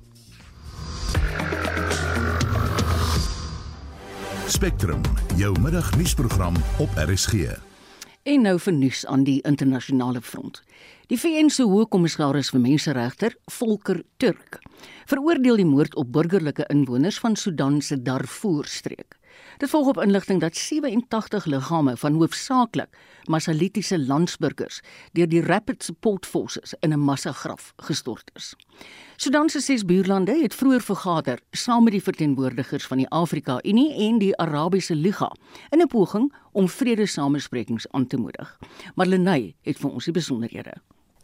Spectrum, jou middagnuusprogram op RSG. En nou vir nuus aan die internasionale front. Die VN se Hoogkommissaris vir Menseregte, Volker Turk, veroordeel die moord op burgerlike inwoners van Sudan se Darfur-streek. Dit volg op inligting dat 87 liggame van hoofsaaklik Masalitiese landsburgers deur die Rapid Support Forces in 'n massagraf gestort is. Sudan se ses buurlande het vroeër vergader saam met die verteenwoordigers van die Afrika Unie en die Arabiese Liga in 'n poging om vredesamesprekings aan te moedig. Marlenae het vir ons die besonderhede.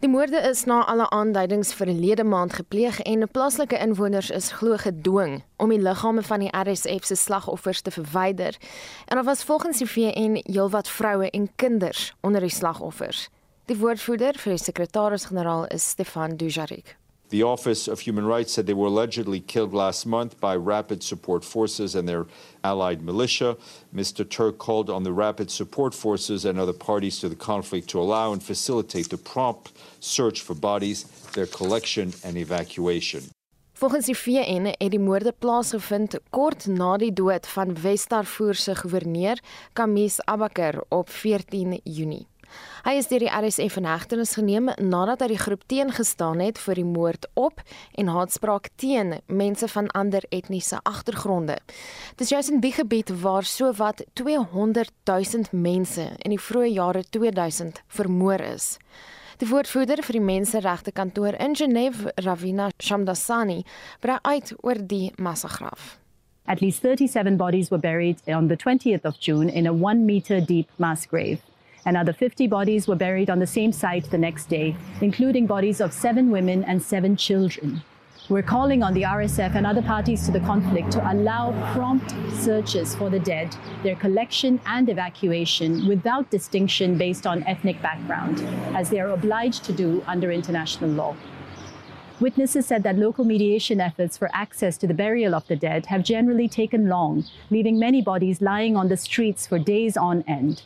Die moorde is na alle aanduidings verlede maand gepleeg en plaaslike inwoners is glo gedwing om die liggame van die RSF se slagoffers te verwyder. En daar was volgens die VN heelwat vroue en kinders onder die slagoffers. Die woordvoerder vir die sekretaris-generaal is Stefan Dujarric. The Office of Human Rights said they were allegedly killed last month by Rapid Support Forces and their allied militia. Mr. Turk called on the Rapid Support Forces and other parties to the conflict to allow and facilitate the prompt search for bodies, their collection and evacuation. Volgens die VN het die moorde plaasgevind kort na die dood van Wes-Darfur se goewerneur Kamis Abakar op 14 Junie. Hy is deur die RSF in hegtenis geneem nadat hy die groep teengestaan het vir die moord op en haatspraak teen mense van ander etniese agtergronde. Dis juis in die gebied waar sowat 200 000 mense in die vroeë jare 2000 vermoor is. Die woordvoerder vir die Menseregte Kantoor in Genève, Ravina Shamdasani, brei uit oor die massagraf. At least 37 bodies were buried on the 20th of June in a 1 meter deep mass grave. Another 50 bodies were buried on the same site the next day, including bodies of seven women and seven children. We're calling on the RSF and other parties to the conflict to allow prompt searches for the dead, their collection and evacuation without distinction based on ethnic background, as they are obliged to do under international law. Witnesses said that local mediation efforts for access to the burial of the dead have generally taken long, leaving many bodies lying on the streets for days on end.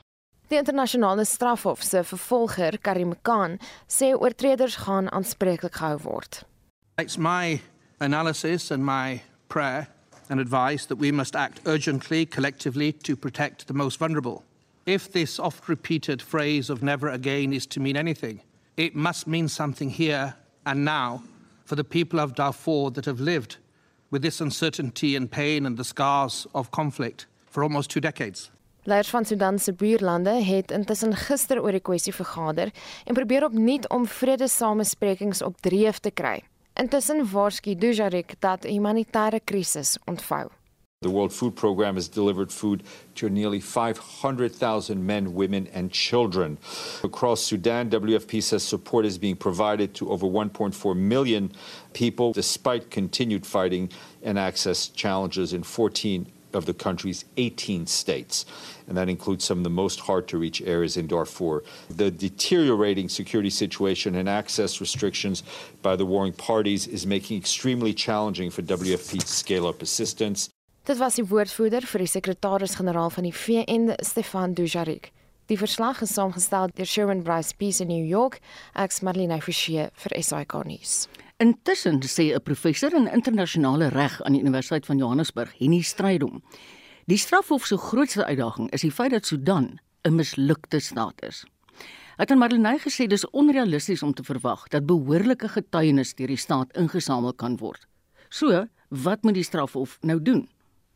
Die internasionale strafhof se vervolger, Karim Khan, sê oortreders gaan aanspreeklik gehou word. It's my analysis and my prayer and advice that we must act urgently, collectively, to protect the most vulnerable. If this oft repeated phrase of never again is to mean anything, it must mean something here and now for the people of Darfur that have lived with this uncertainty and pain and the scars of conflict for almost two decades. Leiers van Sudan se buurlande het intussen gister oor die kwessie vergader en probeer opnuut om vredesamesprekings op dreef te kry. Intussen waarsku Dujarric dat 'n humanitêre krisis ontvou. The World Food Programme has delivered food to nearly 500,000 men, women, and children. Across Sudan, WFP says support is being provided to over 1.4 million people, despite continued fighting and access challenges in 14 of the country's 18 states. And that includes some of the most hard to reach areas in Darfur. The deteriorating security situation and access restrictions by the warring parties is making extremely challenging for WFP to scale up assistance. Dit was die woordvoerder vir die sekretaris-generaal van die VN, Stefan Dujarric. Die verslag is saamgestel deur Sherwin Bryce Peace in New York, ek's Marlene Forsie vir SAK nuus. Intussen sê 'n professor in internasionale reg aan die Universiteit van Johannesburg, Henny Strydom, die strafhof se grootste uitdaging is die feit dat Sudan 'n mislukte staat is. Het aan Marlene gesê dis onrealisties om te verwag dat behoorlike getuienis deur die staat ingesamel kan word. So, wat moet die strafhof nou doen?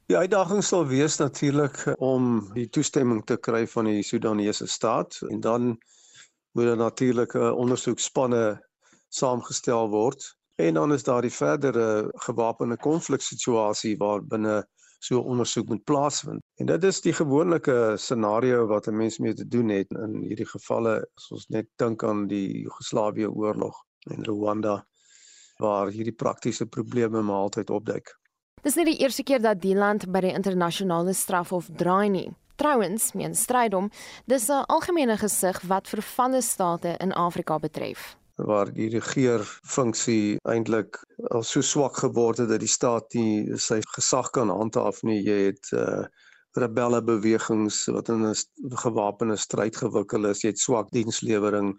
Die uitdaging sal wees natuurlik om die toestemming te kry van die Sudanese staat en dan moet daar natuurlik 'n ondersoekspanne saamgestel word en dan is daar die verdere gewapende konfliksituasie waar binne so ondersoek moet plaasvind. En dit is die gewone scenario wat 'n mens mee te doen het in hierdie gevalle as ons net dink aan die Joegoslawië oorlog en Rwanda waar hierdie praktiese probleme maar altyd opduik. Dis nie die eerste keer dat die land by die internasionale strafhof draai nie. Trouwens, meen strydom, dis 'n algemene gesig wat vervalle state in Afrika betref waar die regeerfunksie eintlik al so swak geword het dat die staat nie sy gesag kan handhaaf nie. Jy het uh rebelle bewegings wat in 'n gewapende stryd gewikkel is. Jy het swak dienslewering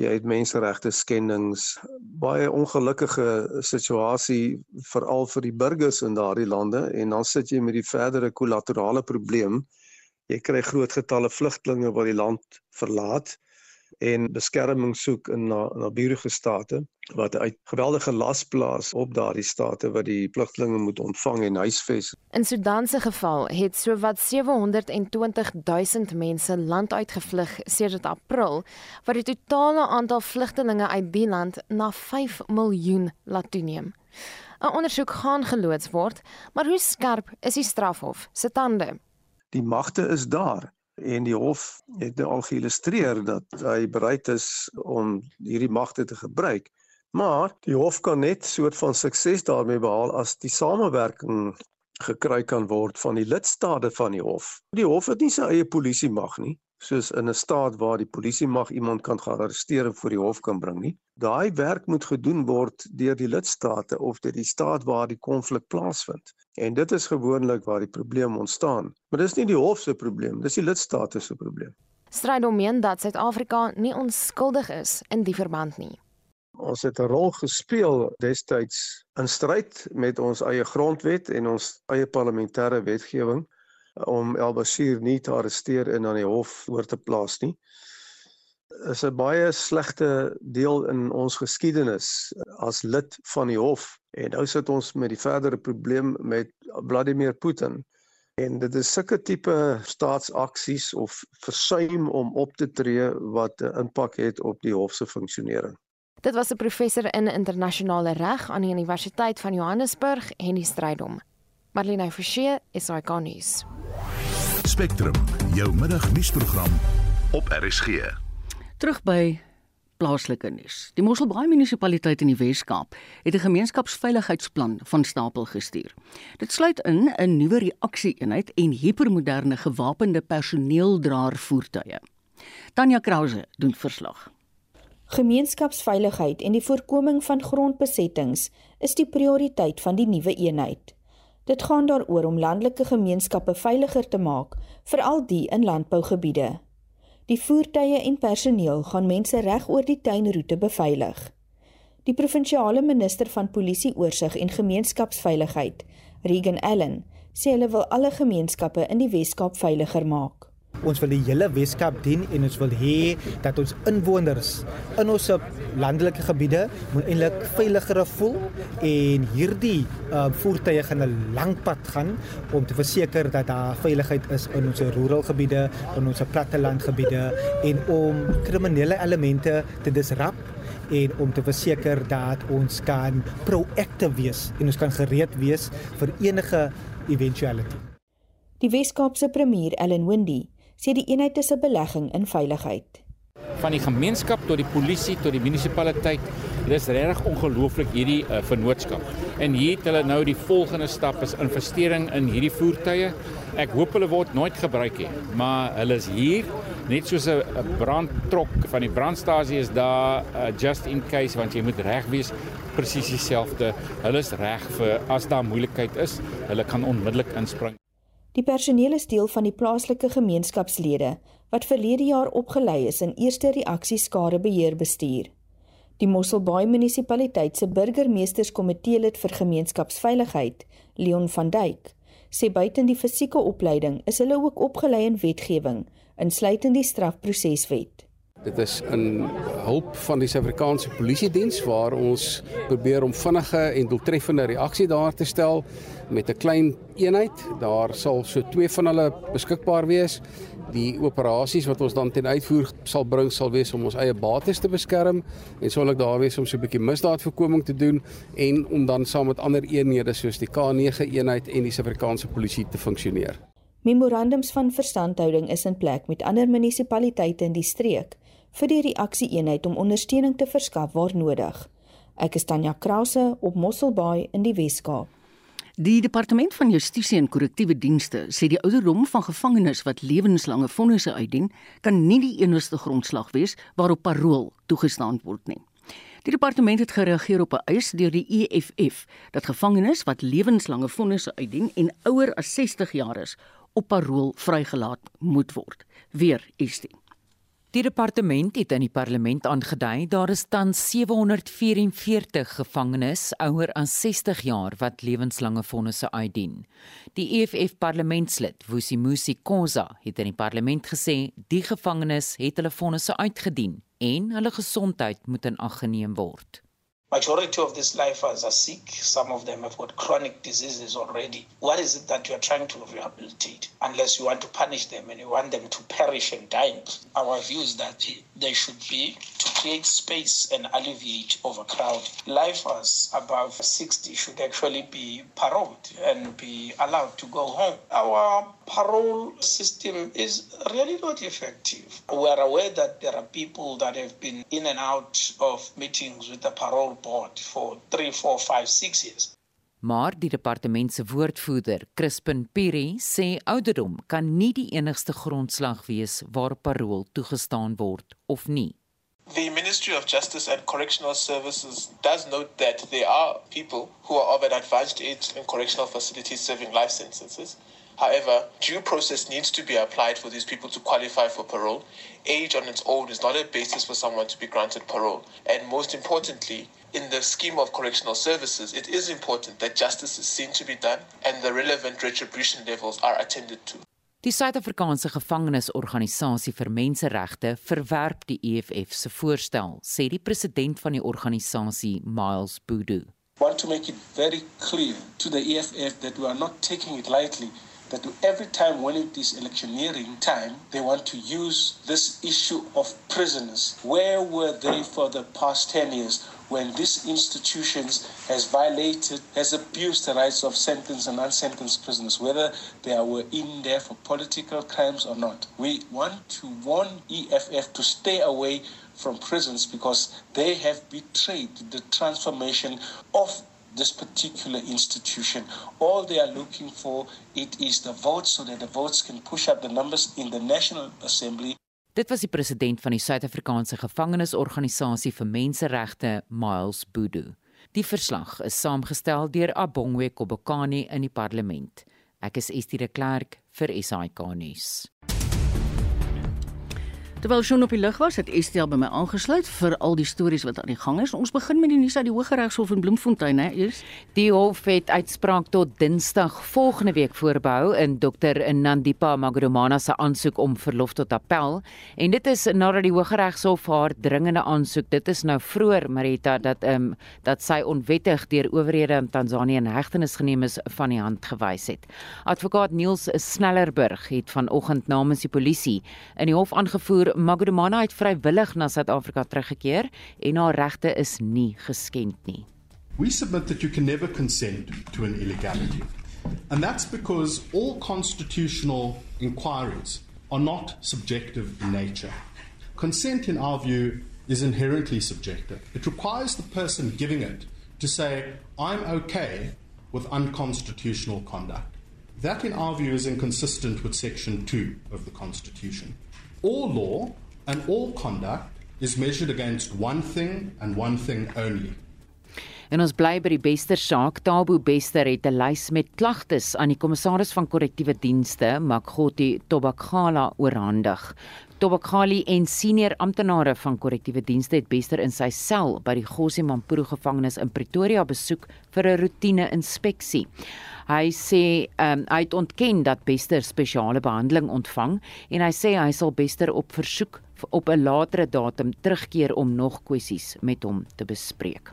jy het menseregte skendings baie ongelukkige situasie veral vir die burgers in daardie lande. En dan sit jy met die verdere kollaterale probleem. Jy kry groot getalle vlugtlinge wat die land verlaat en beskerming soek in na naburige state wat uit geweldige las plaas op daardie state wat die vlugtlinge moet ontvang en huisves. In Sudan se geval het sowat 720 000 mense land uitgevlug sedert April, wat die totale aantal vlugtelinge uit die land na 5 miljoen laat toeneem. 'n Ondersoek gaan geloods word, maar hoe skerp is die strafhof se tande? Die magte is daar en die hof het nou al geïllustreer dat hy bereid is om hierdie magte te gebruik. Maar die hof kan net soort van sukses daarmee behaal as die samewerking gekry kan word van die lidstate van die hof. Die hof het nie sy eie polisie mag nie soos in 'n staat waar die polisie mag iemand kan arresteer en voor die hof kan bring nie. Daai werk moet gedoen word deur die lidstate of deur die staat waar die konflik plaasvind. En dit is gewoonlik waar die probleem ontstaan. Maar dis nie die hof se probleem, dis die lidstate se probleem. Stryd om meen dat Suid-Afrika nie onskuldig is in die verband nie. Ons het 'n rol gespeel destyds in stryd met ons eie grondwet en ons eie parlementêre wetgewing om El Bashir nie te arresteer en aan die hof oor te plaas nie. Is 'n baie slegte deel in ons geskiedenis as lid van die hof en nou sit ons met die verdere probleem met Vladimir Putin. En dit is sulke tipe staatsaksies of versuim om op te tree wat 'n impak het op die hof se funksionering. Dit was 'n professor in internasionale reg aan die Universiteit van Johannesburg en die strydom. Marlene Forsie is ikonies. Spectrum, jou middagnuusprogram op RSG. Terug by plaaslike nuus. Die Mosselbaai munisipaliteit in die Wes-Kaap het 'n gemeenskapsveiligheidsplan van stapel gestuur. Dit sluit in 'n nuwe reaksie-eenheid en hipermoderne gewapende personeeldraer voertuie. Tanya Krause doen verslag. Gemeenskapsveiligheid en die voorkoming van grondbesettings is die prioriteit van die nuwe eenheid. Dit gaan daaroor om landelike gemeenskappe veiliger te maak, veral die in landbougebiede. Die voertuie en personeel gaan mense reg oor die tuinroete beveilig. Die provinsiale minister van polisie oorsig en gemeenskapsveiligheid, Regan Allen, sê hulle wil alle gemeenskappe in die Wes-Kaap veiliger maak. Ons wil die hele Weskaap dien en ons wil hê dat ons inwoners in ons landelike gebiede moet eintlik veiliger voel en hierdie uh, voertuie gaan 'n lang pad gaan om te verseker dat daar veiligheid is in ons rurale gebiede, in ons plattelandgebiede en om kriminele elemente te disrupt en om te verseker dat ons kan proaktief wees en ons kan gereed wees vir enige eventuality. Die Wes-Kaapse premier Ellen Wendy sê die eenheid is 'n belegging in veiligheid. Van die gemeenskap tot die polisie tot die munisipaliteit, dit is regtig ongelooflik hierdie uh, vennootskap. En hier het hulle nou die volgende stap is investering in hierdie voertuie. Ek hoop hulle word nooit gebruik nie, maar hulle is hier net soos 'n brandtrok van die brandstasie is daar uh, just in case want jy moet reg wees presies dieselfde. Hulle is reg vir as daar moeilikheid is, hulle kan onmiddellik inspring. Die personeel is deel van die plaaslike gemeenskapslede wat verlede jaar opgelei is in eerste reaksie skadebeheer bestuur. Die Mosselbaai munisipaliteit se burgemeesterskomitee lid vir gemeenskapsveiligheid, Leon van Duyk, sê buiten die fisieke opleiding is hulle ook opgelei in wetgewing insluitend die strafproseswet. Dit is 'n hulp van die Suid-Afrikaanse Polisie Diens waar ons probeer om vinnige en doeltreffende reaksie daar te stel met 'n klein eenheid. Daar sal so twee van hulle beskikbaar wees. Die operasies wat ons dan ten uitvoer sal bring sal wees om ons eie bates te beskerm en sou ek daar wees om so 'n bietjie misdaadvoorkoming te doen en om dan saam met ander eenhede soos die K9 eenheid en die Suid-Afrikaanse Polisie te funksioneer. Memorandums van verstandhouding is in plek met ander munisipaliteite in die streek vir die reaksie-eenheid om ondersteuning te verskaf waar nodig. Ek is Tanya Krause op Mosselbaai in die Wes-Kaap. Die departement van Justisie en Korrektiewe Dienste sê die ouderdom van gevangenes wat lewenslange vonnisse uitdien, kan nie die enigste grondslag wees waarop parol toegestaan word nie. Die departement het gereageer op 'n eis deur die EFF dat gevangenes wat lewenslange vonnisse uitdien en ouer as 60 jaar is, op parol vrygelaat moet word. Weer is dit. Die departement het in die parlement aangedui daar is tans 744 gevangenes ouer as 60 jaar wat lewenslange vonnisse uitdien. Die EFF parlementslid, Vusimusi Khoza, het in die parlement gesê die gevangenes het hulle vonnisse uitgedien en hulle gesondheid moet in ag geneem word. Majority of these lifers are sick. Some of them have got chronic diseases already. What is it that you are trying to rehabilitate? Unless you want to punish them and you want them to perish and die. Our view is that they should be to create space and alleviate overcrowd. Lifers above 60 should actually be paroled and be allowed to go home. Our parole system is really not effective. We are aware that there are people that have been in and out of meetings with the parole board for 3, 4, 5, 6 years. Maar die departement se woordvoerder, Crispin Piri, sê ouderdom kan nie die enigste grondslag wees waar parol toegestaan word of nie. The Ministry of Justice and Correctional Services does note that there are people who are of an advanced age in correctional facilities serving life sentences. However, due process needs to be applied for these people to qualify for parole. Age on its own is not a basis for someone to be granted parole. And most importantly, in the scheme of correctional services, it is important that justice is seen to be done and the relevant retribution levels are attended to. Die Suid-Afrikaanse Gevangenesorganisasie vir Menseregte verwerp die EFF se voorstel, sê die president van die organisasie, Miles Boodoo. Want to make it very clear to the EFF that we are not taking it lightly that every time when it is electioneering time, they want to use this issue of prisoners. Where were they for the past 10 years when this institutions has violated, has abused the rights of sentenced and unsentenced prisoners, whether they were in there for political crimes or not? We want to warn EFF to stay away from prisons because they have betrayed the transformation of this particular institution. All they are looking for it is the votes so that the votes can push up the numbers in the National Assembly. Dit was die president van die Suid-Afrikaanse Gevangenesorganisasie vir Menseregte, Miles Boodoo. Die verslag is saamgestel deur Abongwe Kobokani in die parlement. Ek is Estie de Klerk vir SAK nuus. Terwyl Shaun op die lug was, het Estel by my aangesluit vir al die stories wat aan die gang is. Ons begin met die nuus uit die Hooggeregshof in Bloemfontein, hè, eers. Die hof het uitspraak tot Dinsdag volgende week voorbehou in Dr. Nandipa Magodumana se aansoek om verlof tot appel. En dit is nadat die Hooggeregshof haar dringende aansoek, dit is nou vroeër Marita dat ehm um, dat sy onwettig deur owerhede in Tansanië in hegtenis geneem is van die hand gewys het. Advokaat Niels Snellerburg het vanoggend namens die polisie in die hof aangevoer Magudumana het vrywillig na Suid-Afrika teruggekeer en haar regte is nie geskend nie. We submit that you can never consent to an illegality. And that's because all constitutional inquiries are not subjective in nature. Consent, in our view, is inherently subjective. It requires the person giving it to say, I'm okay with unconstitutional conduct. That, in our view, is inconsistent with Section 2 of the Constitution. All law and all conduct is measured against one thing and one thing only En ons bly by die Bester saak. Tabo Bester het 'n lys met klagtes aan die kommissaris van korrektiewe dienste, Makgoti Tobakgala, oorhandig. Tobakgali en senior amptenare van korrektiewe dienste het Bester in sy sel by die Gossie-Mampuru gevangenis in Pretoria besoek vir 'n roetine inspeksie. Hy sê um, hy het ontken dat Bester spesiale behandeling ontvang en hy sê hy sal Bester op versoek op 'n latere datum terugkeer om nog kwessies met hom te bespreek.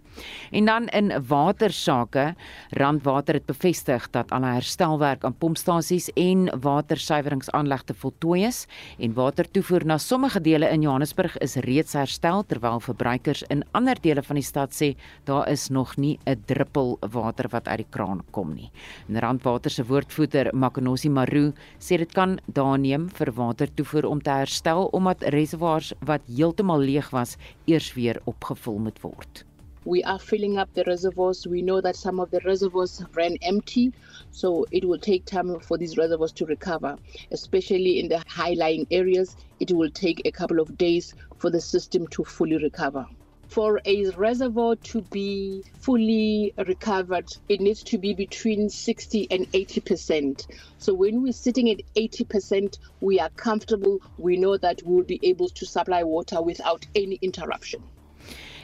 En dan in watersake, Randwater het bevestig dat al herstelwerk aan pompstasies en watersuiweringsaanlegte voltooi is en watertoevoer na sommige dele in Johannesburg is reeds herstel terwyl verbruikers in ander dele van die stad sê daar is nog nie 'n druppel water wat uit die kraan kom nie. En Randwater se woordvoerder Makanosi Maru sê dit kan daarneem vir watertoevoer om te herstel omdat reservoirs wat heeltemal leeg was eers weer opgevul moet word. We are filling up the reservoirs. We know that some of the reservoirs ran empty, so it will take time for these reservoirs to recover, especially in the high lying areas. It will take a couple of days for the system to fully recover. For a reservoir to be fully recovered, it needs to be between 60 and 80%. So when we're sitting at 80%, we are comfortable. We know that we'll be able to supply water without any interruption.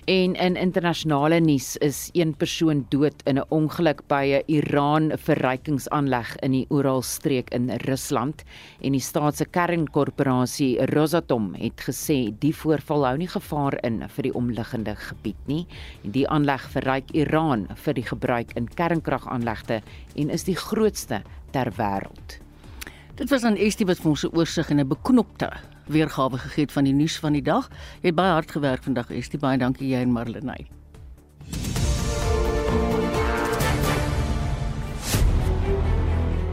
En in internasionale nuus is een persoon dood in 'n ongeluk by 'n Iran verrykingsaanleg in die Uralstreek in Rusland. En die staat se kernkorporasie Rosatom het gesê die voorval hou nie gevaar in vir die omliggende gebied nie. Die aanleg verryk Iran vir die gebruik in kernkragaanlegte en is die grootste ter wêreld. Dit was aan Estie wat vir ons 'n oorsig en 'n beknopte weergawe gegee het van die nuus van die dag. Jy het baie hard gewerk vandag, Estie. Baie dankie jy en Marlenae.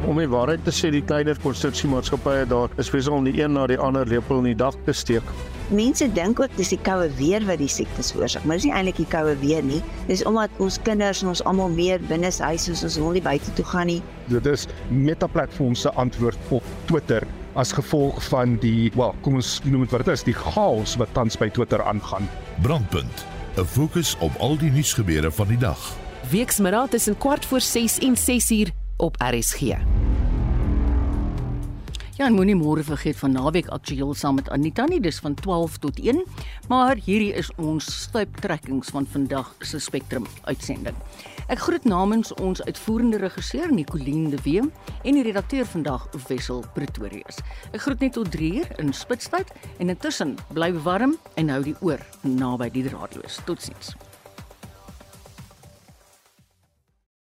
Om die waarheid te sê, die kleiner konstruksiemaatskappye daar is besig om die een na die ander lepel in die dak te steek. Mense dink ook dis die koue weer wat die siektes veroorsaak, maar dis nie eintlik die koue weer nie. Dis omdat ons kinders en ons almal meer binne huis is, ons wil nie buite toe gaan nie. Dit is Meta Platform se antwoord op Twitter as gevolg van die, wel, kom ons noem dit wat dit is, die chaos wat tans by Twitter aangaan. Brandpunt. 'n Fokus op al die nuusgebeure van die dag. Weksmiddag tussen kwart voor 6 en 6 uur op RSG. Ja, en moenie môre vergeet van naweek aktueel saam met Anita nie, dis van 12 tot 1, maar hierdie is ons stuiptrekkings van vandag se Spectrum uitsending. Ek groet namens ons uitvoerende regisseur Nicoline de Wee en die redakteur vandag Wessel Pretorius. Ek groet net tot 3 uur in Spitstyd en intussen bly warm en hou die oor naby die draadloos. Totsiens.